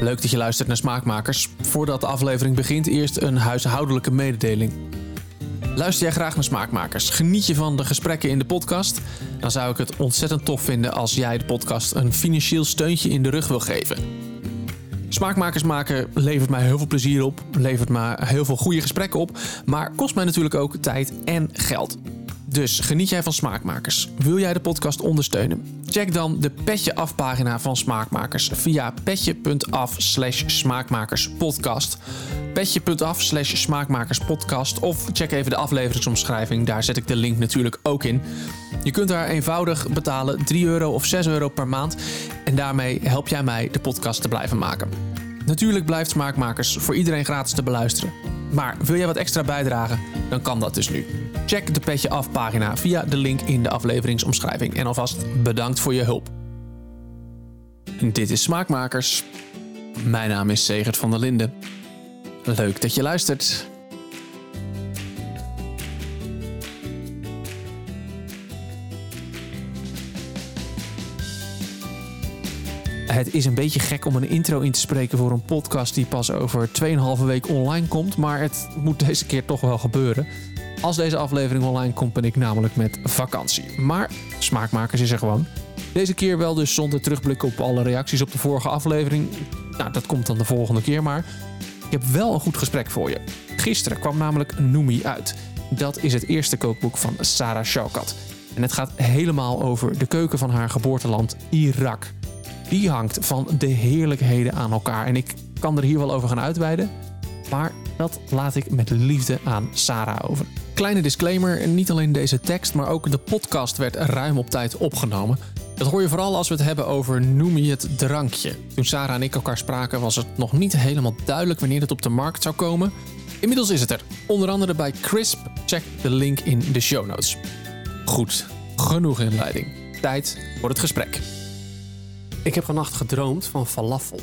Leuk dat je luistert naar Smaakmakers. Voordat de aflevering begint, eerst een huishoudelijke mededeling. Luister jij graag naar Smaakmakers? Geniet je van de gesprekken in de podcast? Dan zou ik het ontzettend tof vinden als jij de podcast een financieel steuntje in de rug wil geven. Smaakmakers maken levert mij heel veel plezier op, levert me heel veel goede gesprekken op, maar kost mij natuurlijk ook tijd en geld. Dus geniet jij van Smaakmakers? Wil jij de podcast ondersteunen? Check dan de Petje Af pagina van Smaakmakers via petje.af slash smaakmakerspodcast. Petje.af slash smaakmakerspodcast of check even de afleveringsomschrijving, daar zet ik de link natuurlijk ook in. Je kunt daar eenvoudig betalen 3 euro of 6 euro per maand en daarmee help jij mij de podcast te blijven maken. Natuurlijk blijft Smaakmakers voor iedereen gratis te beluisteren. Maar wil jij wat extra bijdragen? Dan kan dat dus nu. Check de Petje Af pagina via de link in de afleveringsomschrijving. En alvast bedankt voor je hulp. Dit is Smaakmakers. Mijn naam is Segert van der Linden. Leuk dat je luistert. Het is een beetje gek om een intro in te spreken voor een podcast die pas over 2,5 week online komt. Maar het moet deze keer toch wel gebeuren. Als deze aflevering online komt, ben ik namelijk met vakantie. Maar smaakmakers is er gewoon. Deze keer wel dus zonder terugblik op alle reacties op de vorige aflevering. Nou, dat komt dan de volgende keer maar. Ik heb wel een goed gesprek voor je. Gisteren kwam namelijk Noemi uit. Dat is het eerste kookboek van Sarah Shaukat. En het gaat helemaal over de keuken van haar geboorteland Irak. Die hangt van de heerlijkheden aan elkaar. En ik kan er hier wel over gaan uitweiden. Maar dat laat ik met liefde aan Sarah over. Kleine disclaimer: niet alleen deze tekst, maar ook de podcast werd ruim op tijd opgenomen. Dat hoor je vooral als we het hebben over Noem je het drankje. Toen Sarah en ik elkaar spraken, was het nog niet helemaal duidelijk wanneer het op de markt zou komen. Inmiddels is het er. Onder andere bij Crisp. Check de link in de show notes. Goed, genoeg inleiding. Tijd voor het gesprek. Ik heb vannacht gedroomd van falafel.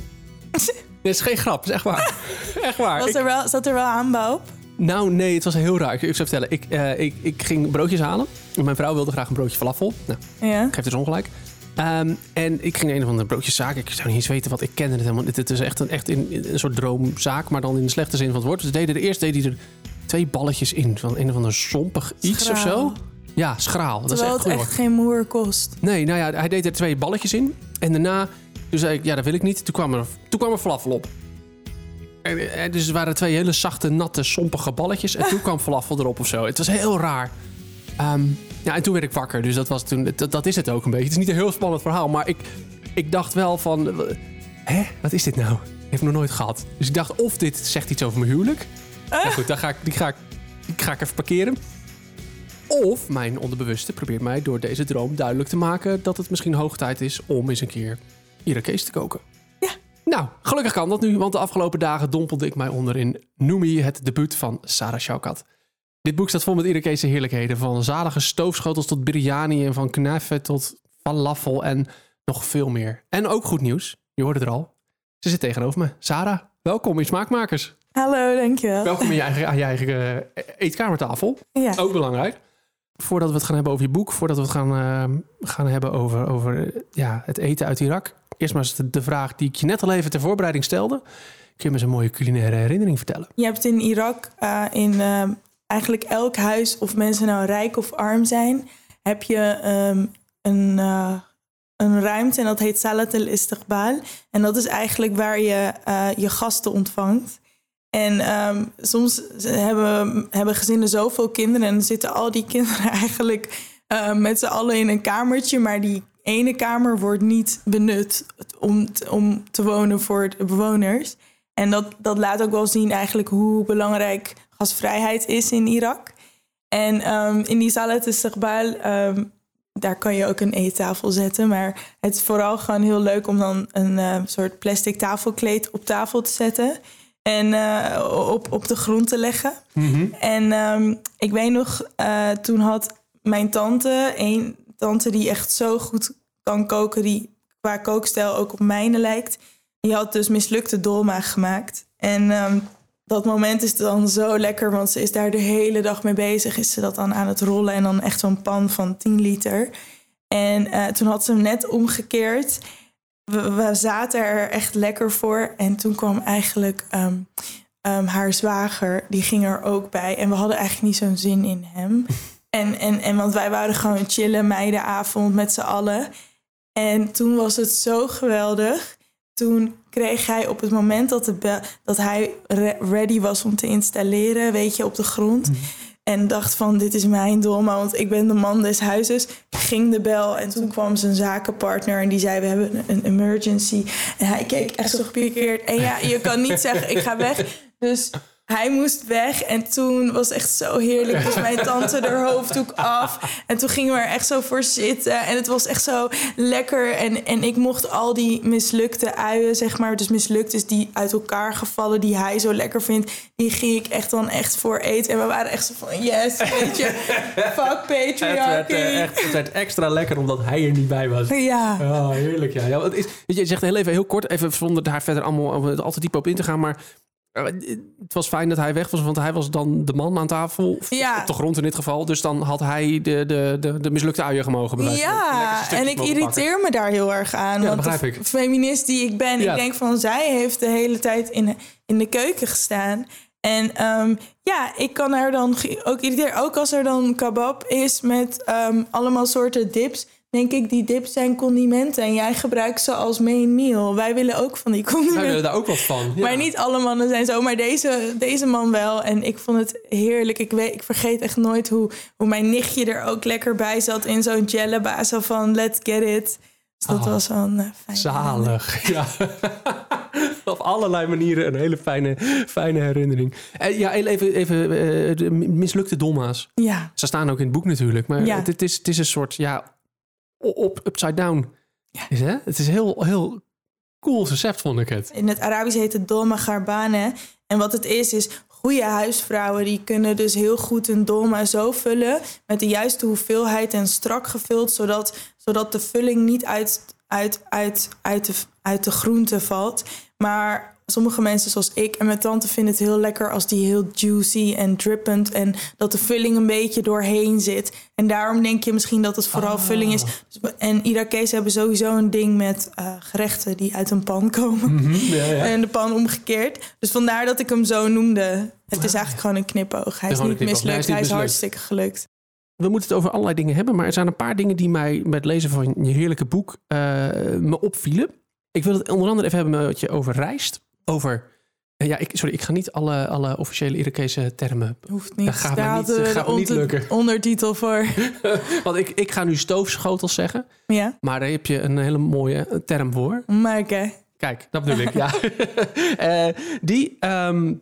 Dit is geen grap, het is echt waar. echt waar. Was er wel, zat er wel aanbouw op? nou, nee, het was heel raar. Ik, ik zou vertellen, ik, eh, ik, ik ging broodjes halen. Mijn vrouw wilde graag een broodje falafel. Nou, Ja. ik geef dus ongelijk. Ehm, en ik ging naar een of andere broodjeszaak. Ik zou niet eens weten wat ik kende het helemaal. Dit is echt een, echt een, een soort droomzaak, maar dan in de slechte zin van het woord. Dus deden er eerst deden die er twee balletjes in van een of ander zompig iets of zo. Ja, schraal. Dat is echt het echt geen moer kost. Nee, nou ja, hij deed er twee balletjes in. En daarna, toen zei ik, ja, dat wil ik niet. Toen kwam er, toen kwam er falafel op. En, en dus het waren twee hele zachte, natte, sompige balletjes. En toen kwam falafel erop of zo. Het was heel raar. Ehm, ja, en toen werd ik wakker. Dus dat, was toen, dat, dat is het ook een beetje. Het is niet een heel spannend verhaal. Maar ik, ik dacht wel van... Hè, wat is dit nou? Ik heb nog nooit gehad. Dus ik dacht, of dit zegt iets over mijn huwelijk. Nou goed, dan ga ik, die, ga ik, die ga ik even parkeren. Of mijn onderbewuste probeert mij door deze droom duidelijk te maken dat het misschien hoog tijd is om eens een keer Irakees te koken. Ja. Nou, gelukkig kan dat nu, want de afgelopen dagen dompelde ik mij onder in Noemi, het debuut van Sarah Shaukat. Dit boek staat vol met Irakese heerlijkheden, van zalige stoofschotels tot biryani en van knafe tot falafel en nog veel meer. En ook goed nieuws, je hoorde het er al. Ze zit tegenover me. Sarah, welkom in Smaakmakers. Hallo, dankjewel. Welkom in je eigen, aan je eigen eh, eetkamertafel. Ja. Ook belangrijk. Voordat we het gaan hebben over je boek, voordat we het gaan, eh, gaan hebben over, over ja, het eten uit Irak. Eerst maar eens de, vraag die ik je net al even ter voorbereiding stelde. Kun je me eens een mooie culinaire herinnering vertellen? Je hebt in Irak, eh, in eh, eigenlijk elk huis, of mensen nou rijk of arm zijn, heb je ehm, een, een ruimte en dat heet Salat el Istiqbal. En dat is eigenlijk waar je je gasten ontvangt. En ehm, soms hebben, hebben gezinnen zoveel kinderen en zitten al die kinderen eigenlijk eh, met z'n allen in een kamertje, maar die ene kamer wordt niet benut om, om te wonen voor de bewoners. En dat, dat laat ook wel zien eigenlijk hoe belangrijk gasvrijheid is in Irak. En ehm, in die Salat Istiqbal, ehm daar kan je ook een eettafel zetten. Maar het is vooral gewoon heel leuk om dan een soort plastic tafelkleed op tafel te zetten. En eh, op, op de grond te leggen. En ehm, ik weet nog, eh, toen had mijn tante, een tante die echt zo goed kan koken, die qua kookstijl ook op mijne lijkt, die had dus mislukte dolma gemaakt. En ehm, dat moment is dan zo lekker, want ze is daar de hele dag mee bezig. Is ze dat dan aan het rollen en dan echt zo'n pan van 10 liter. En eh, toen had ze hem net omgekeerd. We, we zaten er echt lekker voor. En toen kwam eigenlijk ehm, ehm, haar zwager, die ging er ook bij. En we hadden eigenlijk niet zo'n zin in hem. En, en, en want wij wouden gewoon chillen, meidenavond met z'n allen. En toen was het zo geweldig. Toen kreeg hij op het moment dat, de bel, dat hij re- ready was om te installeren, weet je, op de grond. En dacht van, dit is mijn dolma, want ik ben de man des huizes. Ging de bel en toen kwam zijn zakenpartner en die zei, we hebben een- emergency. En hij keek echt zo gepikeerd. En ja, je kan niet zeggen, ik ga weg. Dus hij moest weg en toen was het echt zo heerlijk. Dus mijn tante haar hoofddoek af. En toen gingen we er echt zo voor zitten. En het was echt zo lekker. En, en ik mocht al die mislukte uien, zeg maar. Dus mislukt is die uit elkaar gevallen, die hij zo lekker vindt. Die ging ik echt dan echt voor eten. En we waren echt zo van, yes, weet je. Fuck Het werd, patriarchy. eh, echt, het werd extra lekker omdat hij er niet bij was. Ja. Oh, heerlijk. Ja. Ja, het is, je, zegt heel even heel kort, even zonder daar verder allemaal allemaal al te diep op in te gaan. Maar het was fijn dat hij weg was, want hij was dan de man aan tafel. Ja. Op de grond in dit geval. Dus dan had hij de, de, de, de mislukte uien gemogen. Lekkere Ja, en ik pakken. irriteer me daar heel erg aan. Ja, want begrijp de ik. feminist die ik ben, Ja. ik denk van zij heeft de hele tijd in, in de keuken gestaan. En ehm, ja, ik kan haar dan ook irriteren. Ook als er dan kebab is met ehm, allemaal soorten dips. Denk ik, die dips zijn condimenten. En jij gebruikt ze als main meal. Wij willen ook van die Wij condimenten. willen daar ook wat van. Ja. Maar niet alle mannen zijn zo, maar deze, deze man wel. En ik vond het heerlijk. Ik, weet, ik vergeet echt nooit hoe, hoe mijn nichtje er ook lekker bij zat in zo'n jelleba. Zo van, let's get it. Dus dat Oh, was wel een eh, fijn. Zalig. Ja. Op allerlei manieren een hele fijne, fijne herinnering. Eh, ja, even, even eh, de mislukte dolma's. Ja, Ze staan ook in het boek natuurlijk. Maar Ja. het, het is, het is een soort, ja, op, upside down. Is, hè? Het is heel, heel cool recept, vond ik het. in het Arabisch heet het dolma garbane. En wat het is, is goede huisvrouwen... die kunnen dus heel goed een dolma zo vullen... met de juiste hoeveelheid en strak gevuld... zodat, zodat de vulling niet uit, uit, uit, uit, de, uit de groente valt. Maar sommige mensen zoals ik en mijn tante vinden het heel lekker... als die heel juicy en drippend... en dat de vulling een beetje doorheen zit. En daarom denk je misschien dat het vooral vulling is. En Irakezen hebben sowieso een ding met eh, gerechten... die uit een pan komen Ja, ja. en de pan omgekeerd. Dus vandaar dat ik hem zo noemde. Het is eigenlijk gewoon een knipoog. Hij is niet mislukt, is hij is hartstikke gelukt. We moeten het over allerlei dingen hebben, maar er zijn een paar dingen die mij met het lezen van je heerlijke boek eh, me opvielen. Ik wil het onder andere even hebben met je over rijst. Over, eh, ja, ik, sorry, ik ga niet alle, alle officiële Irakese termen. Hoeft niet. Dat gaat me niet- gaat me niet lukken. ondertitel voor. Want ik, ik ga nu stoofschotels zeggen, ja, maar daar heb je een hele mooie eh, term voor. maar oké. Kijk, dat bedoel ik, ja. Eh, die, ehm,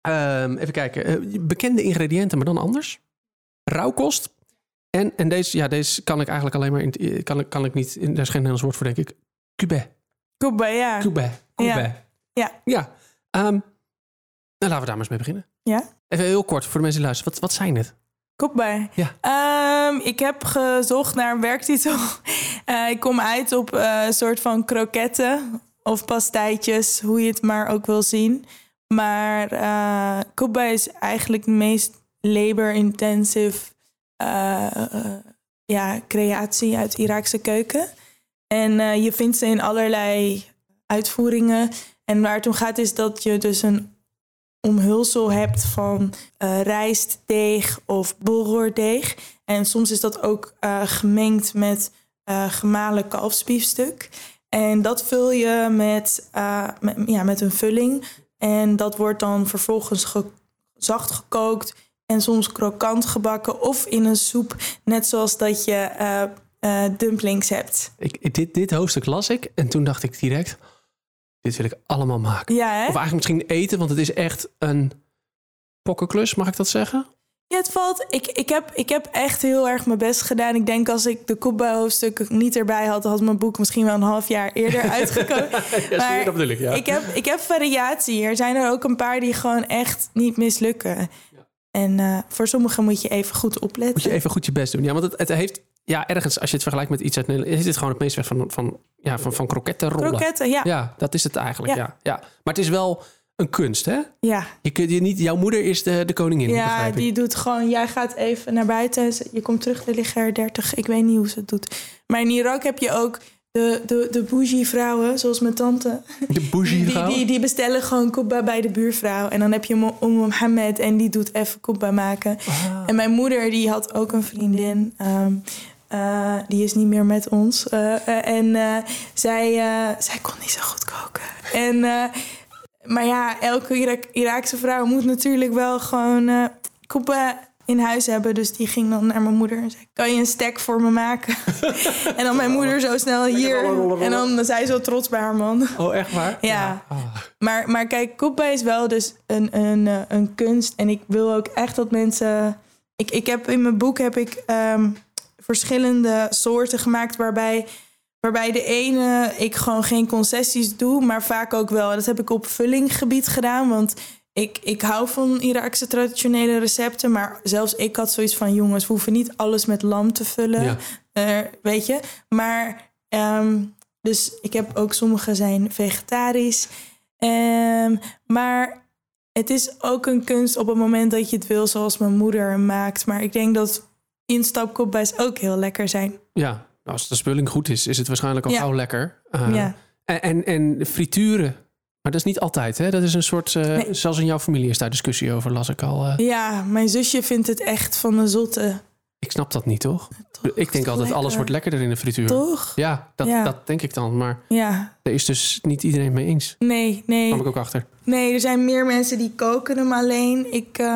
ehm, even kijken, bekende ingrediënten, maar dan anders. Rauwkost. En, en deze, ja, deze kan ik eigenlijk alleen maar, in, kan, kan ik niet, in, daar is geen Nederlands woord voor, denk ik. Cubé. Koeba, ja. Cubé. Cubé. Ja. Ja. Ehm, nou, laten we daar maar eens mee beginnen. Ja? Even heel kort voor de mensen die luisteren. Wat, wat zijn het? Koeba. Ja. Ehm, ik heb gezocht naar een werktitel. Eh, ik kom uit op eh, een soort van kroketten of pastijtjes, hoe je het maar ook wil zien. Maar uh, is eigenlijk de meest labor-intensive ja, creatie uit Iraakse keuken. En je vindt ze in allerlei uitvoeringen. En waar het om gaat is dat je dus een omhulsel hebt van eh, rijstdeeg of bolroerdeeg. En soms is dat ook eh, gemengd met eh, gemalen kalfsbiefstuk. En dat vul je met, ja, met een vulling. En dat wordt dan vervolgens ge- zacht gekookt en soms krokant gebakken of in een soep. Net zoals dat je dumplings hebt. Ik, dit, dit hoofdstuk las ik en toen dacht ik direct, dit wil ik allemaal maken. Ja, hè? Of eigenlijk misschien eten, want het is echt een pokkenklus, mag ik dat zeggen? Ja, het valt. Ik, ik, heb, ik heb echt heel erg mijn best gedaan. Ik denk als ik de Koepbouw-hoofdstuk niet erbij had, had mijn boek misschien wel een half jaar eerder uitgekomen. Ja, Maar dat bedoel ik, ja. ik, heb, ik heb variatie. Er zijn er ook een paar die gewoon echt niet mislukken. En eh, voor sommigen moet je even goed opletten. Moet je even goed je best doen. Ja, want het, het heeft, ja, ergens, als je het vergelijkt met iets uit Nederland, is dit gewoon het meest weg van, van, ja, van, van. Kroketten, ja. ja. Ja, dat is het eigenlijk, ja. Ja. ja. Maar het is wel een kunst, hè? Ja, Je kunt je niet, jouw moeder is de, de koningin, ik. die doet gewoon... Jij gaat even naar buiten. Je komt terug, er liggen er 30. Ik weet niet hoe ze het doet. Maar in Irak heb je ook de, de, de bougie vrouwen, zoals mijn tante. De bougie Die, vrouw? die, die bestellen gewoon kubba bij de buurvrouw. En dan heb je Oom Mohammed en die doet even kubba maken. Ah. En mijn moeder die had ook een vriendin. ehm, eh, die is niet meer met ons. Eh, eh, en zij, zij kon niet zo goed koken. En, maar ja, elke Irak Iraakse vrouw moet natuurlijk wel gewoon kubba in huis hebben. Dus die ging dan naar mijn moeder en zei... kan je een stek voor me maken? en dan mijn moeder zo snel hier. En dan zij zo trots bij haar man. Oh, echt waar? Ja. Ah. Maar, maar kijk, koepba is wel dus een, een, een kunst. En ik wil ook echt dat mensen... Ik, ik heb in mijn boek heb ik ehm, verschillende soorten gemaakt... Waarbij, waarbij de ene ik gewoon geen concessies doe... maar vaak ook wel. Dat heb ik op vullinggebied gedaan. Want ik, ik hou van Iraakse traditionele recepten... maar zelfs ik had zoiets van... jongens, we hoeven niet alles met lam te vullen. Ja. Eh, weet je? Maar... ehm, dus ik heb ook sommige zijn vegetarisch... Ehm, maar het is ook een kunst op het moment dat je het wil, zoals mijn moeder maakt. Maar ik denk dat instapkopbijs ook heel lekker zijn. Ja, als de spulling goed is, is het waarschijnlijk al Ja. gauw lekker. Uh, ja. en, en, en frituren, maar dat is niet altijd, hè? Dat is een soort, uh, Nee. zelfs in jouw familie is daar discussie over, las ik al. Uh, ja, mijn zusje vindt het echt van de zotte. ik snap dat niet, toch? Toch, ik denk altijd, alles wordt lekkerder in de frituur. Toch? Ja, dat, Ja. dat denk ik dan. Maar Ja. daar is dus niet iedereen mee eens. Nee, Daar nee. kwam ik ook achter. Nee, er zijn meer mensen die koken hem alleen. Ik, eh,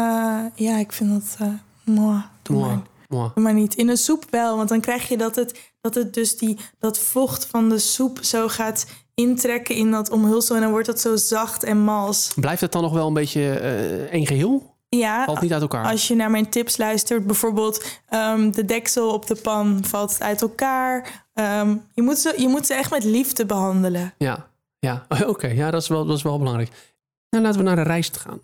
ja, ik vind dat... eh doe Maar. niet. In een soep wel, want dan krijg je dat het, dat het dus die, dat vocht van de soep zo gaat intrekken in dat omhulsel. En dan wordt dat zo zacht en mals. Blijft het dan nog wel een beetje eh één geheel? Ja, Valt niet uit elkaar? als je naar mijn tips luistert, bijvoorbeeld ehm, de deksel op de pan valt het uit elkaar. Ehm, je, moet ze, je moet ze echt met liefde behandelen. Ja, ja. oké. Ja, dat is, wel, dat is wel belangrijk. Nou, laten we naar de rijst gaan.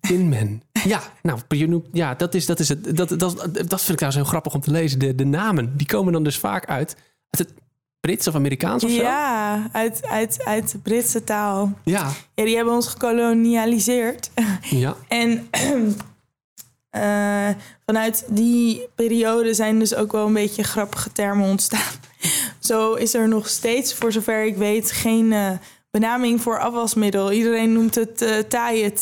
Tinman. Ja, nou, je noemt, ja dat, is, dat, is het, dat, dat, dat vind ik trouwens heel grappig om te lezen. De, de namen, die komen dan dus vaak uit, uit het Brits of Amerikaans of zo. Ja, uit, uit, uit de Britse taal. Ja, Ja, die hebben ons gekolonialiseerd. ja. En eh, vanuit die periode zijn dus ook wel een beetje grappige termen ontstaan. Zo is er nog steeds, voor zover ik weet, geen eh, benaming voor afwasmiddel. Iedereen noemt het Tide.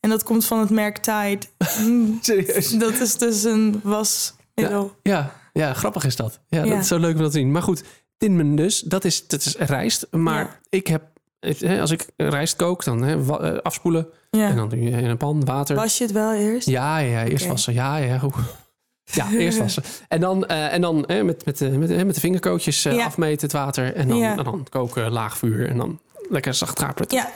En dat komt van het merk Tide. Mm, Serieus. dat is dus een wasmiddel. Ja, ja, grappig is dat. Ja, Ja. dat is zo leuk om dat te zien. Maar goed, Tinman dus, dat is, dat is rijst. Maar Ja. ik heb, als ik rijst kook, dan hè, eh, afspoelen. Ja. En dan doe je in een pan water. Was je het wel eerst? Ja, ja, ja, eerst wassen. Ja, ja, goed. Ja, eerst wassen. En dan, eh, en dan met, met, eh, met, met de vingerkootjes Ja. afmeten het water. En dan, Ja. en dan koken, laag vuur. En dan lekker zacht prutten. Ja.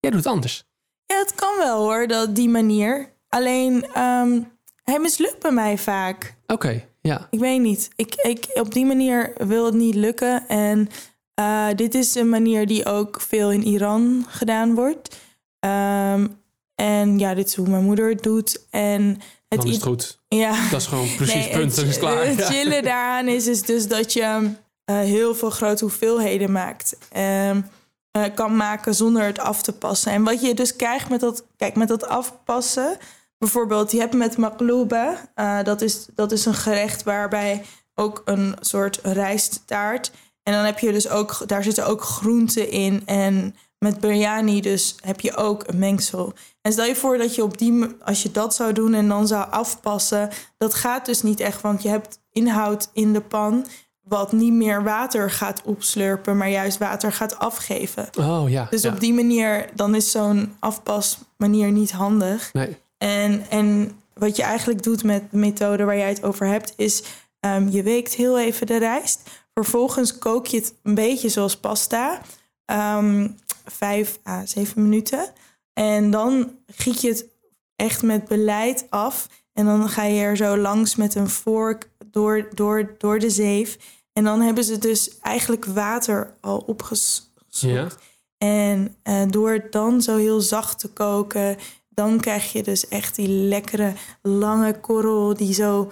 Jij doet het anders. Ja, het kan wel hoor, dat, die manier. Alleen, ehm, hij mislukt bij mij vaak. Oké, ja. Ik weet niet. Ik, ik, op die manier wil het niet lukken. En eh, dit is een manier die ook veel in Iran gedaan wordt. Ehm, en ja, dit is hoe mijn moeder het doet. En het, Dan is het goed. Ja. Dat is gewoon precies Nee, punt. het- is klaar. Het Ja. chillen daaraan is, is dus dat je eh, heel veel grote hoeveelheden maakt. Ehm, eh, kan maken zonder het af te passen. En wat je dus krijgt met dat, kijk, met dat afpassen. Bijvoorbeeld, je hebt met maklouba. eh, dat, is, dat is een gerecht waarbij ook een soort rijsttaart. En dan heb je dus ook, daar zitten ook groenten in. En met biryani dus heb je ook een mengsel. En stel je voor dat je op die, als je dat zou doen en dan zou afpassen, dat gaat dus niet echt, want je hebt inhoud in de pan wat niet meer water gaat opslurpen, maar juist water gaat afgeven. Oh ja. Dus ja. op die manier, dan is zo'n afpasmanier niet handig. Nee. En, en wat je eigenlijk doet met de methode waar jij het over hebt, is ehm, je weekt heel even de rijst. Vervolgens kook je het een beetje zoals pasta. ehm, vijf à zeven minuten. En dan giet je het echt met beleid af. En dan ga je er zo langs met een vork door, door, door de zeef. En dan hebben ze dus eigenlijk water al opgezocht. Ja. En eh, door het dan zo heel zacht te koken, dan krijg je dus echt die lekkere lange korrel die zo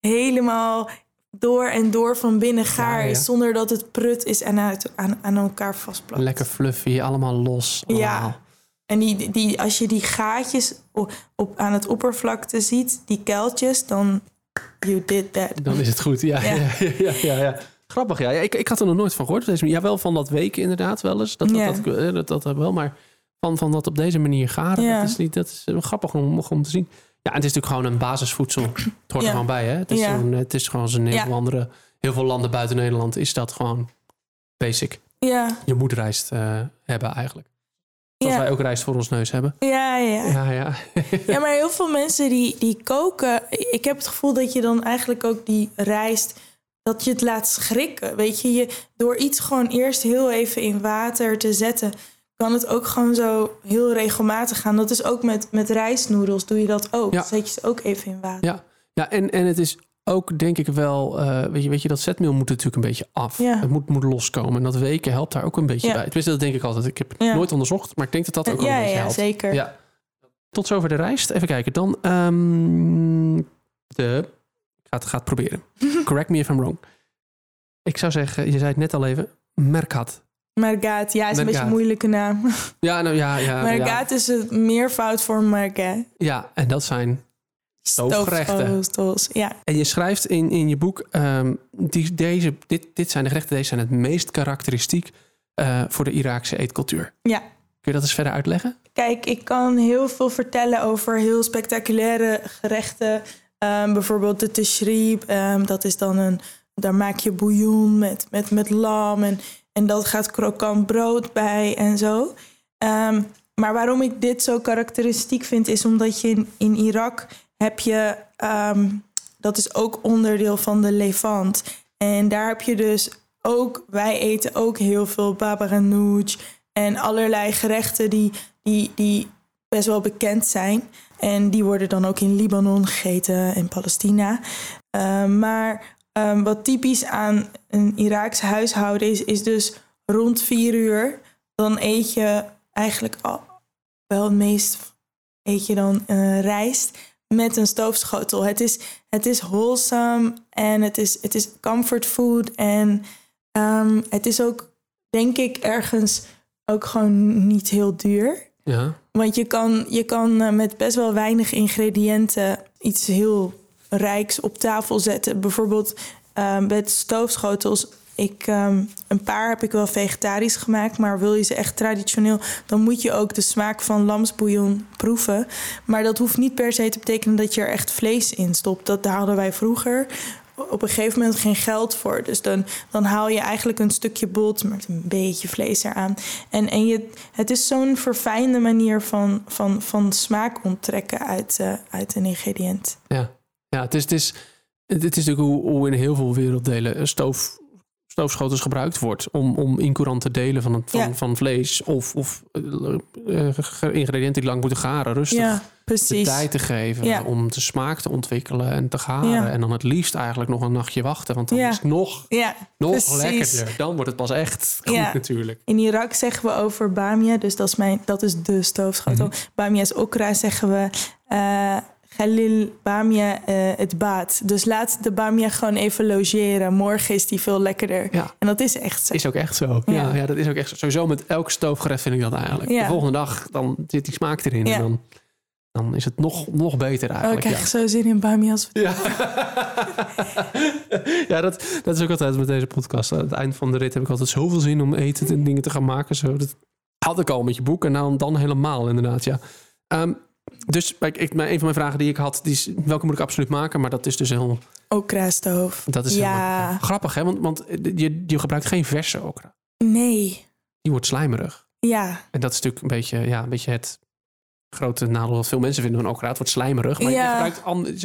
helemaal door en door van binnen gaar Ja, ja. is, zonder dat het prut is en uit, aan, aan elkaar vastplakt. Lekker fluffy, allemaal los. Ja. allemaal. En die, die, als je die gaatjes op, op, aan het oppervlakte ziet, die kuiltjes, dan you did that. Dan is het goed. Ja, ja. Ja. Ja, Grappig, ja. ja ik, ik had er nog nooit van gehoord. Ja, wel van dat weken inderdaad wel eens. Dat, dat, Ja. dat, dat, wel, maar van, van dat op deze manier garen, dat is, niet, dat is wel grappig om, om te zien. Ja, en het is natuurlijk gewoon een basisvoedsel. Het hoort er gewoon bij, hè? Het is, gewoon, het is gewoon zo'n heel andere... Heel veel landen buiten Nederland is dat gewoon basic. Ja, Je moet rijst eh, hebben eigenlijk. Zoals ja, wij ook rijst voor ons neus hebben. ja, ja. Ja, ja. Ja, maar heel veel mensen die, die koken... Ik heb het gevoel dat je dan eigenlijk ook die rijst... dat je het laat schrikken. Weet je, je door iets gewoon eerst heel even in water te zetten... kan het ook gewoon zo heel regelmatig gaan. Dat is ook met, met rijstnoedels doe je dat ook. Ja. Dan zet je ze ook even in water. Ja, ja en, en het is ook denk ik wel... eh, weet, je, weet je, dat zetmeel moet natuurlijk een beetje af. Ja. Het moet, moet loskomen. En dat weken helpt daar ook een beetje Ja. bij. Tenminste, dat denk ik altijd. Ik heb het Ja. nooit onderzocht, maar ik denk dat dat ook wel een beetje ja, helpt. zeker. Ja. Tot zover de rijst. Even kijken. Dan ehm, de... Ik ga het, ga het proberen. Correct me if I'm wrong. Ik zou zeggen, je zei het net al even, Merkat. Margaat, ja, is een beetje een moeilijke naam. Ja, nou ja, ja. is het meervoud voor marga. Ja, en dat zijn... Stoofgerechten. Stoofgerechten. Ja, En je schrijft in, in je boek, ehm, die, deze, dit, dit zijn de gerechten, deze zijn het meest karakteristiek eh, voor de Iraakse eetcultuur. ja. Kun je dat eens verder uitleggen? Kijk, ik kan heel veel vertellen over heel spectaculaire gerechten. Ehm, bijvoorbeeld de teshrib. ehm, dat is dan een. Daar maak je bouillon met, met, met lam. En, en dat gaat krokant brood bij en zo. Maar waarom ik dit zo karakteristiek vind, is omdat je in, in Irak heb je. ehm, dat is ook onderdeel van de Levant. En daar heb je dus ook. Wij eten ook heel veel baba ganoush en allerlei gerechten die, die, die best wel bekend zijn. En die worden dan ook in Libanon gegeten en Palestina. Ehm, maar ehm, wat typisch aan een Iraaks huishouden is, is dus rond vier uur. Dan eet je eigenlijk al wel het meest eet je dan eh, rijst met een stoofschotel. Het is, het is wholesome en het is, het is comfort food. En ehm, het is ook, denk ik, ergens ook gewoon niet heel duur. Ja. Want je kan, je kan eh, met best wel weinig ingrediënten iets heel rijks op tafel zetten. Bijvoorbeeld eh, met stoofschotels. Ik, ehm, een paar heb ik wel vegetarisch gemaakt, maar wil je ze echt traditioneel, dan moet je ook de smaak van lamsbouillon proeven. Maar dat hoeft niet per se te betekenen dat je er echt vlees in stopt. Dat hadden wij vroeger op een gegeven moment geen geld voor. Dus dan, dan haal je eigenlijk een stukje bot met een beetje vlees eraan. En, en je, het is zo'n verfijnde manier van, van, van smaak onttrekken uit, eh, uit een ingrediënt. Ja, ja het, is, het, is, het is natuurlijk hoe, hoe in heel veel werelddelen stoof, stoofschotels gebruikt wordt. Om, om incourante delen van, het, van, Ja. van vlees of, of eh, eh, ingrediënten die lang moeten garen, rustig Ja, de tijd te geven Ja. om de smaak te ontwikkelen en te garen. En dan het liefst eigenlijk nog een nachtje wachten, want dan is het nog, Ja, nog precies. lekkerder. Dan wordt het pas echt goed Ja. natuurlijk. In Irak zeggen we over bamia, dus dat is, mijn, dat is de stoofschotel. Mhm. Bamia is okra, zeggen we. eh Khalil bamia eh, het baat. Dus laat de bamia gewoon even logeren. Morgen is die veel lekkerder. Ja. En dat is echt zo. Is ook echt zo. Ja. Ja. Ja, dat is ook echt zo. Sowieso met elk stoofgerecht vind ik dat eigenlijk. Ja. De volgende dag dan zit die smaak erin. En dan, dan is het nog, nog beter Oh, ik eigenlijk. krijg zo zin in bamia als we ja, ja dat, dat is ook altijd met deze podcast. Aan het eind van de rit heb ik altijd zoveel zin om eten en dingen te gaan maken. Zo, dat had ik al met je boek en dan, dan helemaal inderdaad. Ja. Ehm, dus ik, mijn- een van mijn vragen die ik had, die is, welke moet ik absoluut maken? Maar dat is dus heel, okra stoof. dat is Ja. helemaal grappig, hè? Want, want je, je gebruikt geen verse okra. Nee. Die wordt slijmerig. Ja. En dat is natuurlijk een beetje, ja, een beetje het grote nadeel wat veel mensen vinden van okra. Het wordt slijmerig, maar je gebruikt anders.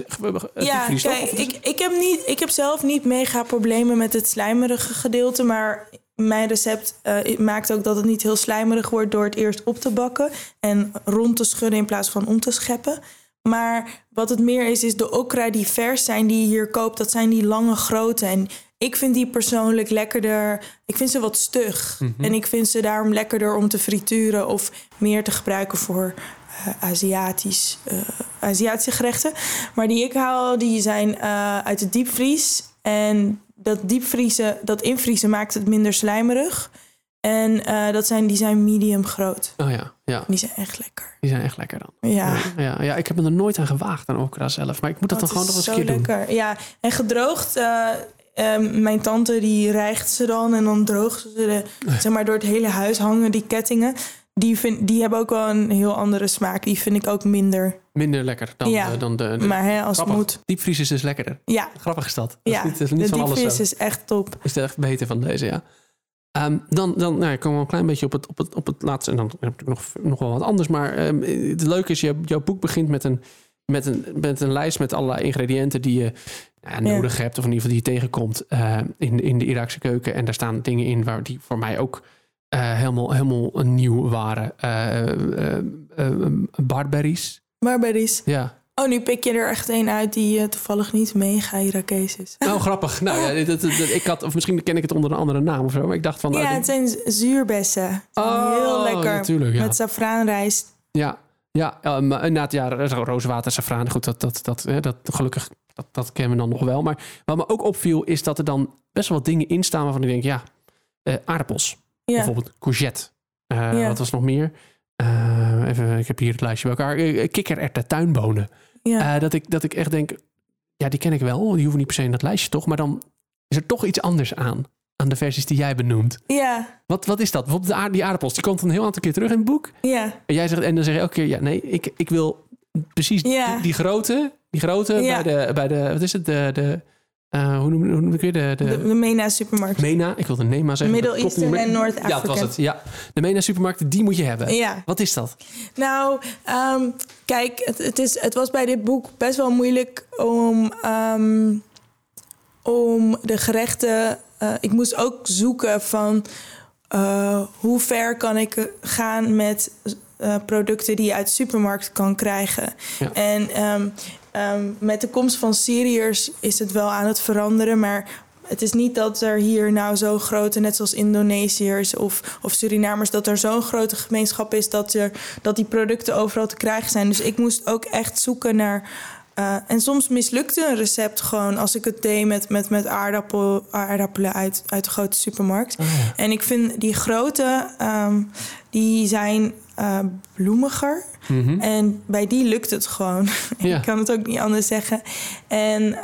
Ja, kijk, ik, ik, heb niet, ik heb zelf niet mega problemen met het slijmerige gedeelte. Maar mijn recept eh, maakt ook dat het niet heel slijmerig wordt door het eerst op te bakken. En rond te schudden in plaats van om te scheppen. Maar wat het meer is, is de okra die vers zijn die je hier koopt. Dat zijn die lange grote. En ik vind die persoonlijk lekkerder. Ik vind ze wat stug. Mhm. En ik vind ze daarom lekkerder om te frituren of meer te gebruiken voor eh, Aziatisch, eh, Aziatische gerechten. Maar die ik haal, die zijn uit de diepvries. En dat diepvriezen, dat invriezen maakt het minder slijmerig. En eh, dat zijn, die zijn medium groot. Oh ja, ja, Die zijn echt lekker. die zijn echt lekker dan. Ja. Ja, ja, ik heb me er nooit aan gewaagd aan okra zelf. Maar ik moet dat Oh, dan gewoon nog eens een keer zo doen. lekker. Ja, en gedroogd. eh, ehm, mijn tante die rijgt ze dan en dan droogt ze de, zeg maar door het hele huis hangen die kettingen. Die, vind, die hebben ook wel een heel andere smaak. Die vind ik ook minder. Minder lekker dan, Ja, de, dan de, de- Maar hè, als het moet. Diepvries is dus lekkerder. Ja, Grappig is dat. dat ja. is niet, dat is niet de van diepvries zo. is echt top. Is echt beter van deze, ja. Ehm, dan dan nou, ja, komen we een klein beetje op het, op het, op het laatste. En dan heb ik nog, nog wel wat anders. Maar ehm, het leuke is, je, jouw boek begint met een, met, een, met een lijst met allerlei ingrediënten die je Ja. nodig hebt. Of in ieder geval die je tegenkomt eh, in, in de Iraakse keuken. En daar staan dingen in waar die voor mij ook eh, helemaal, helemaal nieuw waren. Eh eh, eh, barberries. Barberries. Ja. Oh, nu pik je er echt een uit die eh, toevallig niet mega Irakees is. Nou, grappig. Nou ja, dat, dat- dat- ik had, of misschien ken ik het onder een andere naam of zo. Maar ik dacht van. nou, Ja, dit- het zijn zuurbessen. Oh, heel lekker. natuurlijk, ja. Met safraanrijst. Ja, ja uh, maar inderdaad, ja, rozenwater, safraan, goed, dat, dat, dat, hè, dat gelukkig, dat, dat kennen we dan nog wel. Maar wat me ook opviel, is dat er dan best wel wat dingen in staan waarvan ik denk, ja, eh, aardappels, Ja. bijvoorbeeld courgette. Eh. Wat was nog meer? Eh, even, ik heb hier het lijstje bij elkaar. Eh, kikkererwten, tuinbonen. Ja. Eh, dat, ik, dat ik echt denk, ja, die ken ik wel. Die hoeven niet per se in dat lijstje, toch? Maar dan is er toch iets anders aan, aan de versies die jij benoemt. ja, Wat, wat is dat? Bijvoorbeeld de aard- die aardappels, die komt een heel aantal keer terug in het boek. ja. En jij zegt, en dan zeg je elke keer, ja, nee, ik, ik wil precies Ja. die, die grote, die grote Ja. bij, de, bij de, wat is het, de, de eh, hoe noem, hoe noem ik weer, de, de, De, de Mena supermarkt. MENA, ik wilde NEMA zeggen. Middle Eastern en North Ja, dat was Africa. het, ja. De MENA supermarkt, die moet je hebben. Ja. Wat is dat? Nou, ehm, kijk, het, het, is, het was bij dit boek best wel moeilijk om, ehm, om de gerechten. eh, ik moest ook zoeken van eh, hoe ver kan ik gaan met producten die je uit de supermarkt kan krijgen. Ja. En ehm, ehm, met de komst van Syriërs is het wel aan het veranderen, maar het is niet dat er hier nou zo grote, net zoals Indonesiërs of, of Surinamers, dat er zo'n grote gemeenschap is dat, er, dat die producten overal te krijgen zijn. Dus ik moest ook echt zoeken naar. eh, en soms mislukte een recept gewoon als ik het deed met, met, met aardappel, aardappelen uit, uit de grote supermarkt. Oh, En ik vind die grote, ehm, die zijn eh, bloemiger. Mhm. En bij die lukt het gewoon. Ja. ik kan het ook niet anders zeggen. En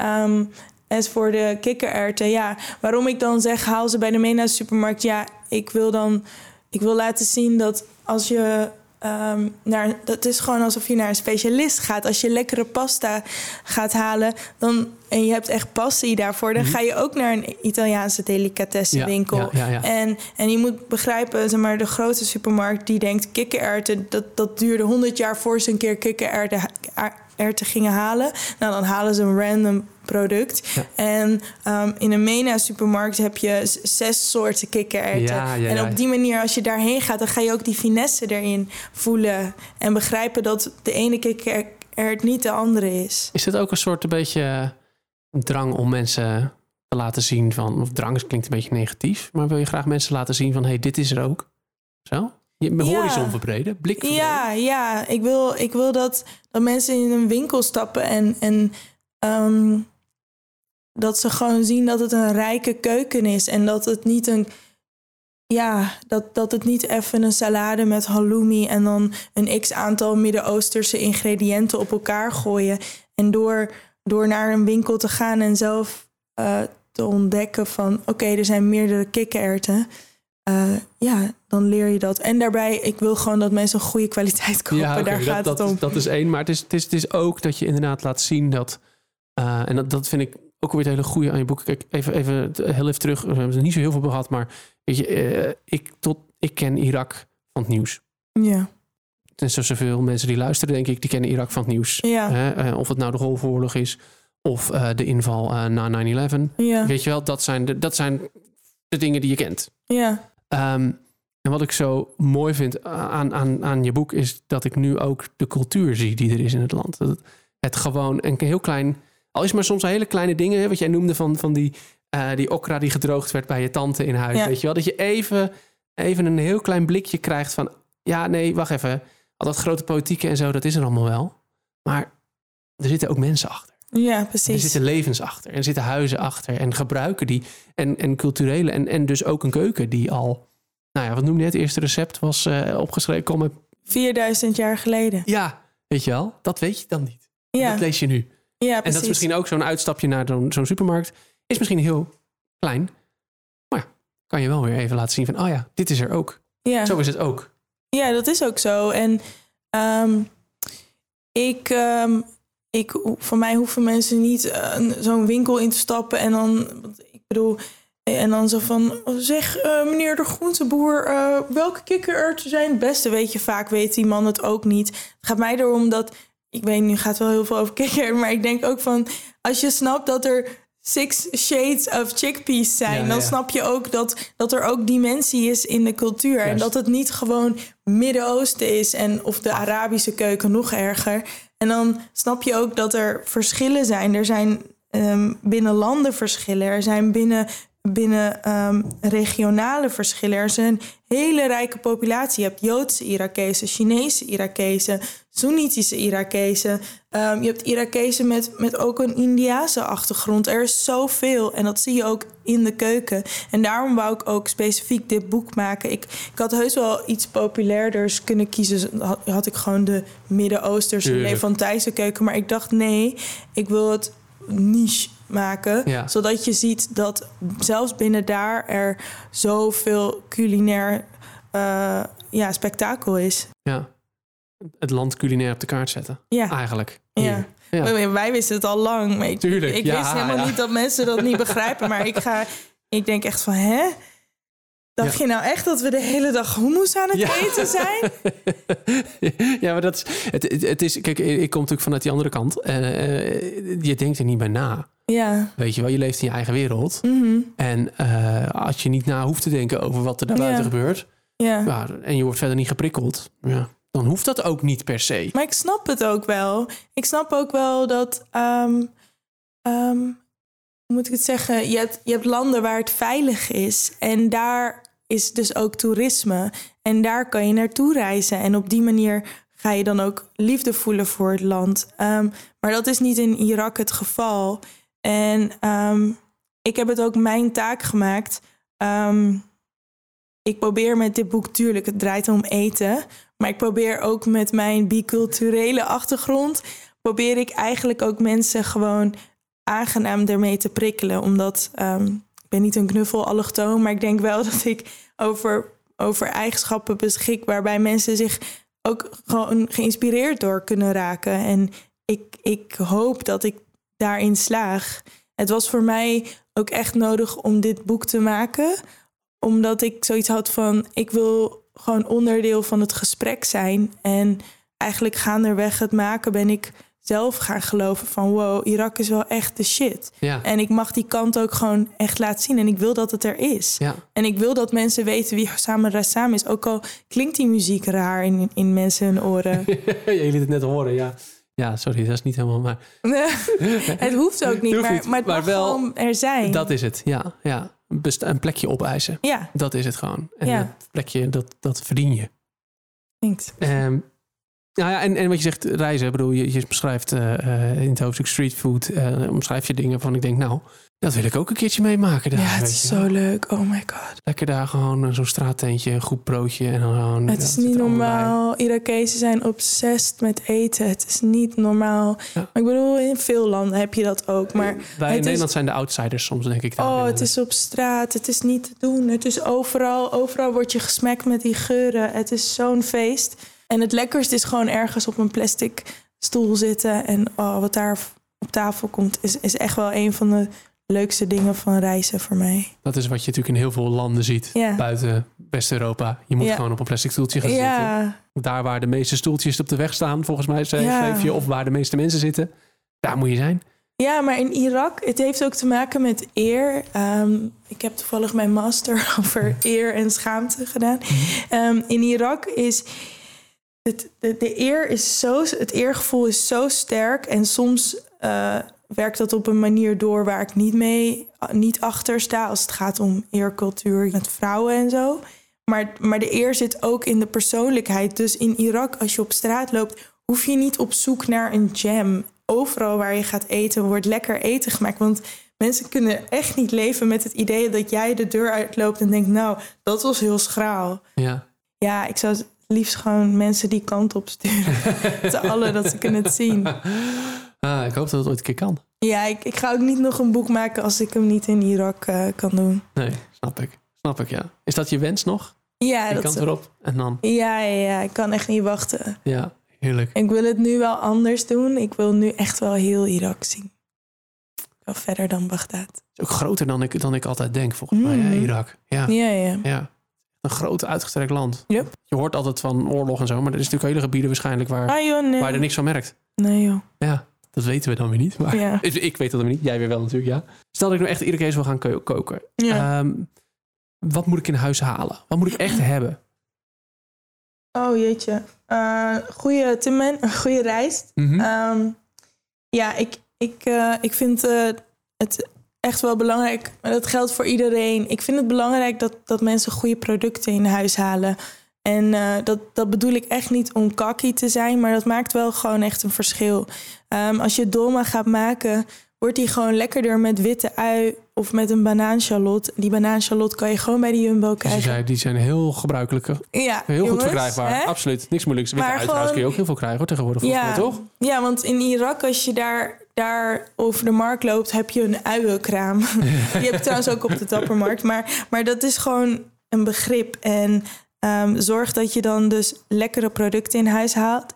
as voor de kikkererwten, ja, waarom ik dan zeg haal ze bij de Mena supermarkt, ja, ik wil dan, ik wil laten zien dat als je ehm, naar, dat is gewoon alsof je naar een specialist gaat. Als je lekkere pasta gaat halen, dan en je hebt echt passie daarvoor, dan ga je ook naar een Italiaanse delicatessenwinkel. Mhm. Ja, ja, ja, ja. En, en je moet begrijpen, zeg maar, de grote supermarkt die denkt kikkererwten, dat, dat duurde 100 jaar voor ze een keer kikkererwten gingen halen. Nou, dan halen ze een random product. Ja. En ehm, in een Mena supermarkt heb je zes soorten kikkererwten. Ja, ja, en op die manier, als je daarheen gaat, dan ga je ook die finesse erin voelen. En begrijpen dat de ene kikkerert niet de andere is. Is dit ook een soort een beetje eh, drang om mensen te laten zien van, of drang klinkt een beetje negatief, maar wil je graag mensen laten zien van, hé, hey, dit is er ook? Zo? Je Ja. horizon verbreden, blik verbreden. Ja, ja. Ik wil, ik wil dat, dat mensen in een winkel stappen en, en ehm, dat ze gewoon zien dat het een rijke keuken is. En dat het niet een. Ja, dat, dat het niet even een salade met halloumi en dan een x aantal Midden-Oosterse ingrediënten op elkaar gooien. En door, door naar een winkel te gaan en zelf eh, te ontdekken van oké, er zijn meerdere kikkererwten. Eh, ja, dan leer je dat. En daarbij, ik wil gewoon dat mensen goede kwaliteit kopen. oké, Daar dat, gaat dat, het om. Dat is één, maar het is, het, is, het is ook dat je inderdaad laat zien dat... eh, en dat, dat vind ik ook weer het hele goede aan je boek. Kijk, even, even heel even terug. We hebben er niet zo heel veel gehad, maar weet je, eh, ik, tot, ik ken Irak van het nieuws. Ja, En zo zoveel mensen die luisteren, denk ik, die kennen Irak van het nieuws. ja, Hè, eh, of het nou de Golfoorlog is of eh, de inval na 9-11. ja, Weet je wel, dat zijn, de, dat zijn de dingen die je kent. ja, Ehm, en wat ik zo mooi vind aan, aan, aan je boek is dat ik nu ook de cultuur zie die er is in het land. Het gewoon een heel klein, al is maar soms hele kleine dingen, hè, wat jij noemde van, van die, eh, die okra die gedroogd werd bij je tante in huis. Ja. Weet je wel, dat je even, even een heel klein blikje krijgt van, ja, nee, wacht even. Al dat grote politieke en zo, dat is er allemaal wel. Maar er zitten ook mensen achter. ja, Er precies. zitten levens achter. En er zitten huizen achter. En gebruiken die. En, en culturele. En, en dus ook een keuken die al. Nou ja, wat noemde je het? Eerste recept was eh, opgeschreven. Kom met, 4000 jaar geleden. ja, weet je wel? Dat weet je dan niet. Ja, Dat lees je nu. Ja En dat is misschien ook zo'n uitstapje naar zo'n supermarkt. Is misschien heel klein. Maar ja, kan je wel weer even laten zien van, oh ja, dit is er ook. Ja. Zo is het ook. Ja, dat is ook zo. En ehm, ik, ehm, ik, van mij hoeven mensen niet eh, zo'n winkel in te stappen en dan, ik bedoel, en dan zo van, zeg eh, meneer de groenteboer, eh, welke kikkererwten zijn het beste? Weet je, vaak weet die man het ook niet. Het gaat mij erom dat, ik weet, nu gaat wel heel veel over kikker, maar ik denk ook van, als je snapt dat er six shades of chickpeas zijn, Ja, dan ja. snap je ook dat, dat er ook dimensie is in de cultuur. En dat het niet gewoon Midden-Oosten is en of de Arabische keuken nog erger. En dan snap je ook dat er verschillen zijn. Er zijn ehm, binnen landen verschillen. Er zijn binnen, binnen ehm, regionale verschillen. Er is een hele rijke populatie. Je hebt Joodse Irakezen, Chinese Irakezen, Soenitische Irakezen. Ehm, je hebt Irakezen met, met ook een Indiase achtergrond. Er is zoveel en dat zie je ook in de keuken. En daarom wou ik ook specifiek dit boek maken. Ik, ik had heus wel iets populairders kunnen kiezen. Had, had ik gewoon de Midden-Oosterse Tuurlijk. Levantijnse keuken. Maar ik dacht nee, ik wil het niche maken. Ja. Zodat je ziet dat zelfs binnen daar er zoveel culinair eh, ja, spektakel is. Ja. Het land culinair op de kaart zetten. Ja. Eigenlijk. Ja. Wij, wisten het al lang. Maar ik, Tuurlijk, ik wist helemaal niet dat mensen dat niet begrijpen. Maar ik ga, ik denk echt van, hè? Dacht Ja. je nou echt dat we de hele dag hummus aan het Ja. eten zijn? ja, maar dat is, het, het, is. Kijk, ik kom natuurlijk vanuit die andere kant. Eh, eh, je denkt er niet bij na. Ja. Weet je wel, je leeft in je eigen wereld. Mhm. En eh, als je niet na hoeft te denken over wat er daarbuiten Ja. gebeurt. ja. Ja, en je wordt verder niet geprikkeld. Ja, dan hoeft dat ook niet per se. Maar ik snap het ook wel. Ik snap ook wel dat. ehm, ehm, hoe moet ik het zeggen? Je hebt, je hebt landen waar het veilig is. En daar is dus ook toerisme. En daar kan je naartoe reizen. En op die manier ga je dan ook liefde voelen voor het land. Ehm, maar dat is niet in Irak het geval. En ehm, ik heb het ook mijn taak gemaakt. Ehm, ik probeer met dit boek, tuurlijk, het draait om eten. Maar ik probeer ook met mijn biculturele achtergrond... probeer ik eigenlijk ook mensen gewoon aangenaam ermee te prikkelen. Omdat ben niet een knuffel allochtoon... maar ik denk wel dat ik over, over eigenschappen beschik... waarbij mensen zich ook gewoon geïnspireerd door kunnen raken. En ik, ik hoop dat ik daarin slaag. Het was voor mij ook echt nodig om dit boek te maken omdat ik zoiets had van ik wil gewoon onderdeel van het gesprek zijn. En eigenlijk gaandeweg het maken ben ik zelf gaan geloven van wow, Irak is wel echt de shit. Ja, En ik mag die kant ook gewoon echt laten zien. En ik wil dat het er is. ja. En ik wil dat mensen weten wie Hussam Rassam is. Ook al klinkt die muziek raar in, in mensen hun oren. je liet het net horen, ja. Ja, sorry, dat is niet helemaal... Maar het hoeft ook niet, Hoeft maar, maar het maar mag wel- er zijn. dat is het, ja. ja. Best- een plekje opeisen. Ja, Dat is het gewoon. En Ja. dat plekje, dat, dat verdien je. thanks. Ehm, nou ja, en, en wat je zegt, reizen. Bedoel, je, je beschrijft eh, eh, in het hoofdstuk street food. eh, omschrijf je dingen van, ik denk, nou, dat wil ik ook een keertje meemaken. Daar, Ja, het is zo leuk. Oh my god. Lekker daar gewoon zo'n straattentje, een goed broodje. En dan gewoon, Het is niet normaal. Irakezen zijn obsessed met eten. Het is niet normaal. Ja. Maar ik bedoel, in veel landen heb je dat ook. Maar Wij in is- Nederland zijn de outsiders soms, denk ik. oh, het is op straat. Het is niet te doen. Het is overal. Overal word je gesmekt met die geuren. Het is zo'n feest. En het lekkerste is gewoon ergens op een plastic stoel zitten. En oh, wat daar op tafel komt, is, is echt wel een van de leukste dingen van reizen voor mij. Dat is wat je natuurlijk in heel veel landen ziet. Ja. Buiten West-Europa. Je moet Ja. gewoon op een plastic stoeltje gaan zitten. Ja, Daar waar de meeste stoeltjes op de weg staan, volgens mij schreef je. Of waar de meeste mensen zitten. Daar moet je zijn. Ja, maar in Irak, het heeft ook te maken met eer. Ehm, ik heb toevallig mijn master over eer en schaamte gedaan. Ehm, in Irak is het, de, de eer is zo, het eergevoel is zo sterk en soms eh, werkt dat op een manier door waar ik niet mee, niet achter sta als het gaat om eercultuur met vrouwen en zo. Maar, maar de eer zit ook in de persoonlijkheid. Dus in Irak, als je op straat loopt, hoef je niet op zoek naar een jam. Overal waar je gaat eten, wordt lekker eten gemaakt. Want mensen kunnen echt niet leven met het idee dat jij de deur uitloopt en denkt, nou, dat was heel schraal. Ja. Ja, ik zou liefst gewoon mensen die kant op sturen. Te allen dat ze kunnen het zien. Ah, ik hoop dat het ooit een keer kan. Ja, ik, ik ga ook niet nog een boek maken als ik hem niet in Irak eh, kan doen. Nee, snap ik. Snap ik, ja. Is dat je wens nog? Ja, Die dat kant is- erop. En dan, ja, ja, ja, ik kan echt niet wachten. ja, heerlijk. Ik wil het nu wel anders doen. Ik wil nu echt wel heel Irak zien. Wel verder dan Bagdad. is ook groter dan ik, dan ik altijd denk, volgens mij, hè, Irak. Ja, Ja, ja. ja. Een groot uitgestrekt land. Yep. Je hoort altijd van oorlog en zo, maar er is natuurlijk hele gebieden waarschijnlijk waar, Ah joh, nee. waar je er niks van merkt. Nee joh. Ja, dat weten we dan weer niet. Maar Ja. ik weet dat dan weer niet. Jij weer wel natuurlijk, ja. Stel dat ik nou echt Irakees wil gaan ko- koken. ja. Ehm, wat moet ik in huis halen? Wat moet ik echt hebben? Oh jeetje. Eh goede timmen, goede rijst. Mhm. Ehm, ja, ik, ik, eh, ik vind eh, het echt wel belangrijk. Maar dat geldt voor iedereen. Ik vind het belangrijk dat, dat mensen goede producten in huis halen. En eh, dat, dat bedoel ik echt niet om kakkie te zijn, maar dat maakt wel gewoon echt een verschil. Ehm, als je dolma gaat maken, wordt die gewoon lekkerder met witte ui of met een banaanchalot. Die banaanchalot kan je gewoon bij de Jumbo Dus krijgen. zei, die zijn heel gebruikelijk. Ja, Heel goed verkrijgbaar. hè? Absoluut. Niks moeilijks. Witte ui trouwens kun je ook heel veel krijgen hoor, tegenwoordig. Volgens mij, toch? Ja, want in Irak, als je daar, daar over de markt loopt, heb je een uienkraam. Die heb je trouwens ook op de tappermarkt. Maar, maar dat is gewoon een begrip. En ehm, zorg dat je dan dus lekkere producten in huis haalt.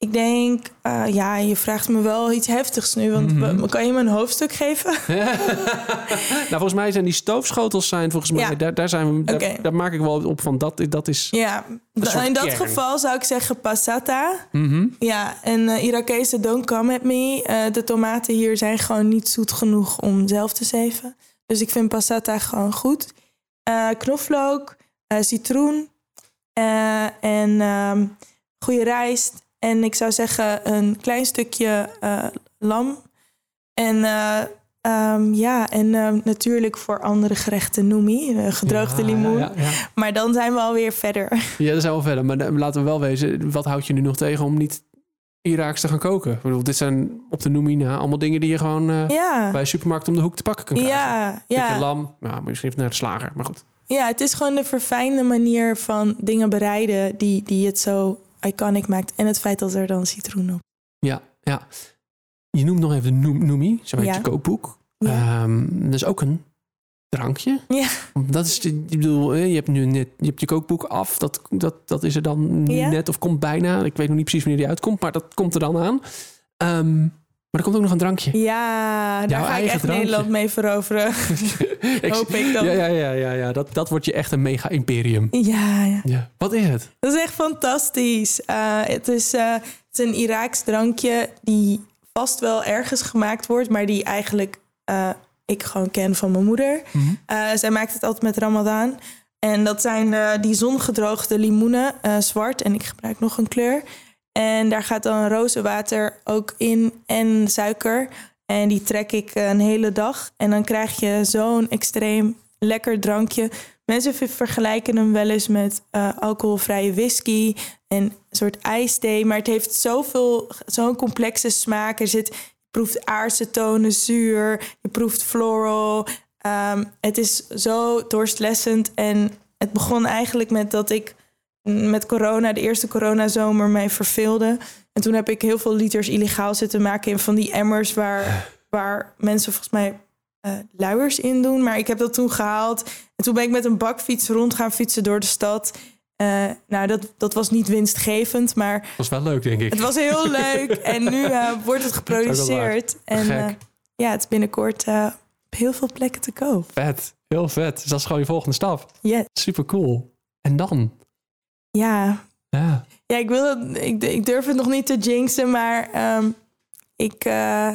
Ik denk, eh, ja, je vraagt me wel iets heftigs nu. Want Mhm. kan je me een hoofdstuk geven? nou, volgens mij zijn die stoofschotels zijn volgens mij, Ja. daar, daar, zijn we, daar, maak ik wel op van dat, dat is. Ja, in dat kern. geval zou ik zeggen passata. Mhm. Ja, en eh Irakezen don't come at me. Eh, de tomaten hier zijn gewoon niet zoet genoeg om zelf te zeven. Dus ik vind passata gewoon goed. Knoflook, citroen en ehm goede rijst. En ik zou zeggen een klein stukje eh, lam. En eh, ehm, ja, en ehm, natuurlijk voor andere gerechten noemi, eh, gedroogde Ja, limoen. Ja, ja, ja. Maar dan zijn we alweer verder. Ja, dat zijn wel verder. Maar laten we wel wezen, wat houdt je nu nog tegen om niet Iraaks te gaan koken? Ik bedoel, dit zijn op de Noemina allemaal dingen die je gewoon Ja, bij de supermarkt om de hoek te pakken kan krijgen. ja, Ja. ja. lam, nou, misschien even naar de slager, maar goed. Ja, het is gewoon de verfijnde manier van dingen bereiden die, die het zo iconic maakt. En het feit dat er dan citroen op. Ja, ja. Je noemt nog even de Noem- Noemi, zo heet Ja. je kookboek. Ja. Ehm, dat is ook een drankje. Ja. Dat is, ik bedoel, je hebt nu net, je hebt je kookboek af. Dat, dat, dat is er dan nu Ja. net of komt bijna. Ik weet nog niet precies wanneer die uitkomt, maar dat komt er dan aan. Ehm, maar er komt ook nog een drankje. Ja, daar Jouw ga ik echt drankje. Nederland mee veroveren. Ik- Hoop ik dan. Ja, ja, ja, ja, ja. Dat, dat wordt je echt een mega-imperium. Ja, ja. Ja. Wat is het? Dat is echt fantastisch. Eh, het, is, eh, het is een Iraaks drankje die vast wel ergens gemaakt wordt, maar die eigenlijk eh, ik gewoon ken van mijn moeder. Eh, zij maakt het altijd met Ramadan. En dat zijn die zongedroogde limoenen, zwart. En ik gebruik nog een kleur. En daar gaat dan rozenwater ook in en suiker. En die trek ik eh, een hele dag. En dan krijg je zo'n extreem lekker drankje. Mensen ver- vergelijken hem wel eens met eh, alcoholvrije whisky en een soort ijsthee. Maar het heeft zoveel, zo'n complexe smaak. Er zit, je proeft aardse tonen, zuur. Je proeft floral. Ehm, het is zo dorstlessend. En het begon eigenlijk met dat ik met corona, de eerste coronazomer, mij verveelde. En toen heb ik heel veel liters illegaal zitten maken in van die emmers waar, waar mensen volgens mij eh luiers in doen. Maar ik heb dat toen gehaald. En toen ben ik met een bakfiets rond gaan fietsen door de stad. Eh, nou, dat, dat was niet winstgevend, maar Dat was wel leuk, denk ik. het was heel leuk. En nu eh, wordt het geproduceerd. En ja, het is binnenkort op heel veel plekken te koop. Vet. Heel vet. Dus dat is gewoon je volgende stap. Yes. Super cool. En dan? Ja, Ja. Ja, ik, wil het, ik, ik durf het nog niet te jinxen, maar ehm, ik, eh,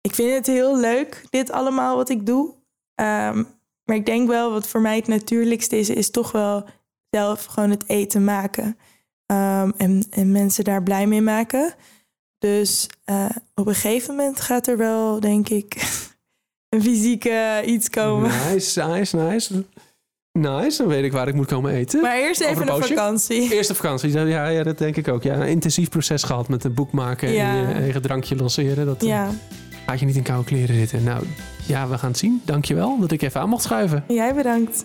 ik vind het heel leuk, dit allemaal wat ik doe. Ehm, maar ik denk wel, wat voor mij het natuurlijkste is, is toch wel zelf gewoon het eten maken. Ehm, en, en mensen daar blij mee maken. Dus eh, op een gegeven moment gaat er wel, denk ik, een fysieke iets komen. Nice, nice, nice. Nice, dan weet ik waar ik moet komen eten. Maar eerst even poosje? vakantie. Eerste vakantie, ja, ja, dat denk ik ook. Ja, een intensief proces gehad met een boek maken Ja. en je eigen drankje lanceren. Dat eh, Ja, gaat je niet in koude kleren zitten. Nou, ja, we gaan het zien. Dankjewel dat ik even aan mocht schuiven. jij bedankt.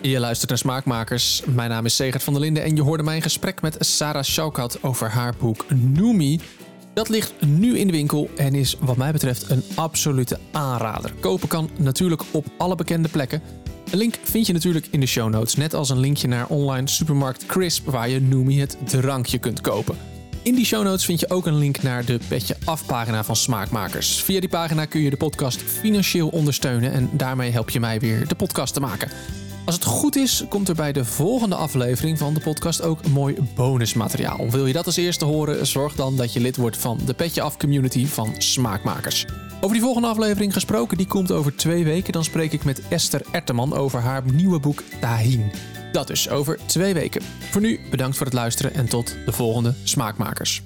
Je luistert naar Smaakmakers. Mijn naam is Segert van der Linden en je hoorde mijn gesprek met Sarah Schaukat over haar boek Noemi. Dat ligt nu in de winkel en is wat mij betreft een absolute aanrader. Kopen kan natuurlijk op alle bekende plekken. Een link vind je natuurlijk in de show notes, net als een linkje naar online supermarkt Crisp waar je Noemi het drankje kunt kopen. In die show notes vind je ook een link naar de Petje Af pagina van Smaakmakers. Via die pagina kun je de podcast financieel ondersteunen en daarmee help je mij weer de podcast te maken. Als het goed is, komt er bij de volgende aflevering van de podcast ook mooi bonusmateriaal. Wil je dat als eerste horen? Zorg dan dat je lid wordt van de Petje Af community van Smaakmakers. Over die volgende aflevering gesproken, die komt over twee weken. Dan spreek ik met Esther Erteman over haar nieuwe boek Tahin. Dat dus over twee weken. Voor nu bedankt voor het luisteren en tot de volgende Smaakmakers.